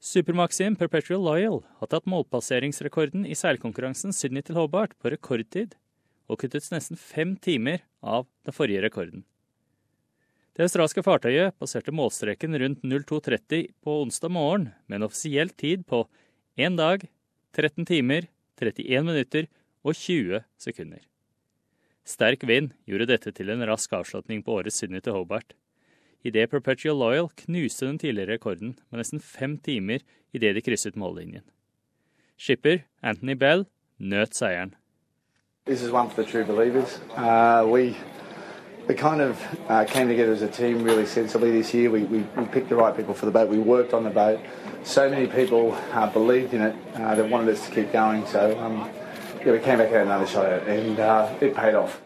Supermaxim Perpetual Loyal har tatt målpasseringsrekorden i seilkonkurransen Sydney til Hobart på rekordtid, og kuttet nesten fem timer av den forrige rekorden. Det australske fartøyet passerte målstreken rundt 02.30 på onsdag morgen med en offisiell tid på 1 dag, 13 timer, 31 minutter og 20 sekunder. Sterk vind gjorde dette til en rask avslutning på årets Sydney til Hobart. Idet Perpetual Loyal knuste den tidligere rekorden med nesten fem timer idet de krysset mållinjen. Skipper Anthony Bell nøt seieren. This is one for the true believers. Uh, we we kind of uh, came together as a team really sensibly this year. We, we, we picked the right people for the boat. We worked on the boat. So many people uh, believed in it uh, that wanted us to keep going. So um, yeah, we came back and had another shot at it, and uh, it paid off.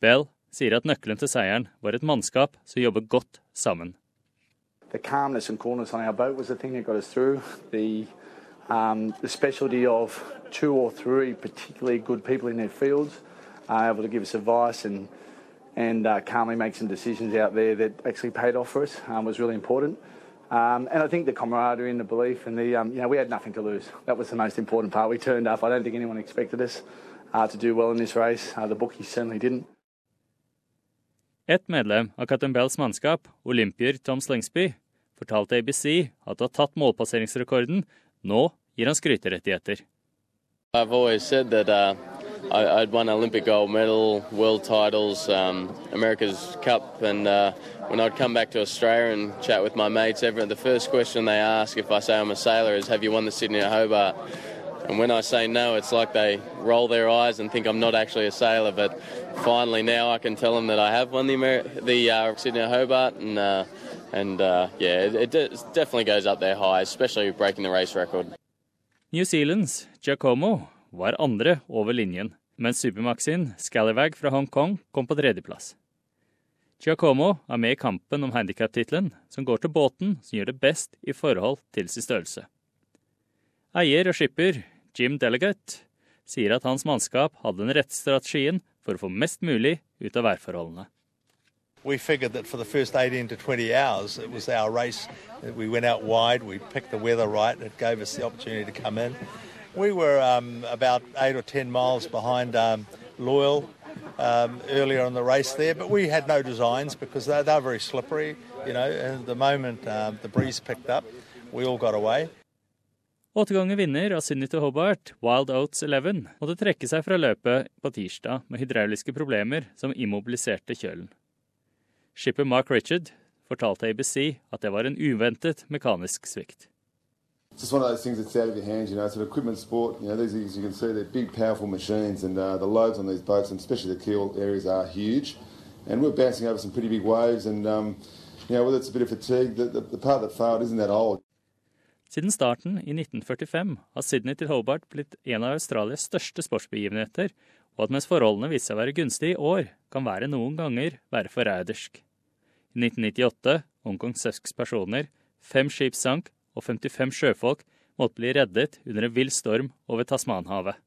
Bell sier at nøkkelen til seieren var et mannskap som jobber godt sammen. The calmness and coolness on our boat was the thing that got us through. The um, the specialty of two or three particularly good people in their fields, uh, able to give us advice and and uh, calmly make some decisions out there that actually paid off for us um, was really important. Um, and I think the camaraderie and the belief and the, um, you know, we had nothing to lose. That was the most important part. We turned up. I don't think anyone expected us uh, to do well in this race. Uh, the bookies certainly didn't. Et medlem av Cattenbells mannskap, olympier Tom Slingsby, fortalte ABC at å ha tatt målpasseringsrekorden. Nå gir han skryterettigheter. I've always said that uh, I, would won Olympic gold medal, world titles, um, America's Cup, and uh, when I'd come back to Australia and chat with my mates, everyone, the first question they ask if I say I'm a sailor is, "Have you won the Sydney or Hobart?" And when I say no, it's like they roll their eyes and think I'm not actually a sailor. But finally, now I can tell them that I have won the Amer- the uh, Sydney Hobart, and uh, and uh, yeah, it, it definitely goes up there high, especially breaking the race record. New Zealand's Giacomo var andre over linjen, mens Supermaxin Scallywag fra Hongkong kom på tredjeplass. Giacomo er med i kampen om handikaptittelen, som går til båten som gjør det best i forhold til sin størrelse. Eier og skipper Jim Delegate sier at hans mannskap hadde den rette strategien for å få mest mulig ut av værforholdene. We figured that for the first 18 to 20 hours, it was our race. We went out wide, we picked the weather right, it gave us the opportunity to come in. We were um, about eight or ten miles behind um, Loyal um, earlier in the race there, but we had no designs because they're, they're very slippery, you know, and the moment um, the breeze picked up, we all got away. Åtte ganger vinner av til Hobart, Wild Oats 11, måtte trekke seg fra løpet på tirsdag med hydrauliske problemer som immobiliserte kjølen. Skipper Mark Richard fortalte ABC at det var en uventet mekanisk svikt. just one of those things that's out of your hands, you know. It's an equipment sport. You know, these, as you can see, they're big, powerful machines, and uh, the loads on these boats, and especially the keel areas, are huge. And we're bouncing over some pretty big waves, and um, you know, whether it's a bit of fatigue, the, the, the part that failed isn't that old. Siden starten i 1945 har Sydney til Hobart blitt en av Australias største sportsbegivenheter, og at mens forholdene viser seg å være gunstige i år, kan været noen ganger være forrædersk. I 1998 omkom seks personer, fem skip sank, og 55 sjøfolk måtte bli reddet under en vill storm over Tasmanhavet.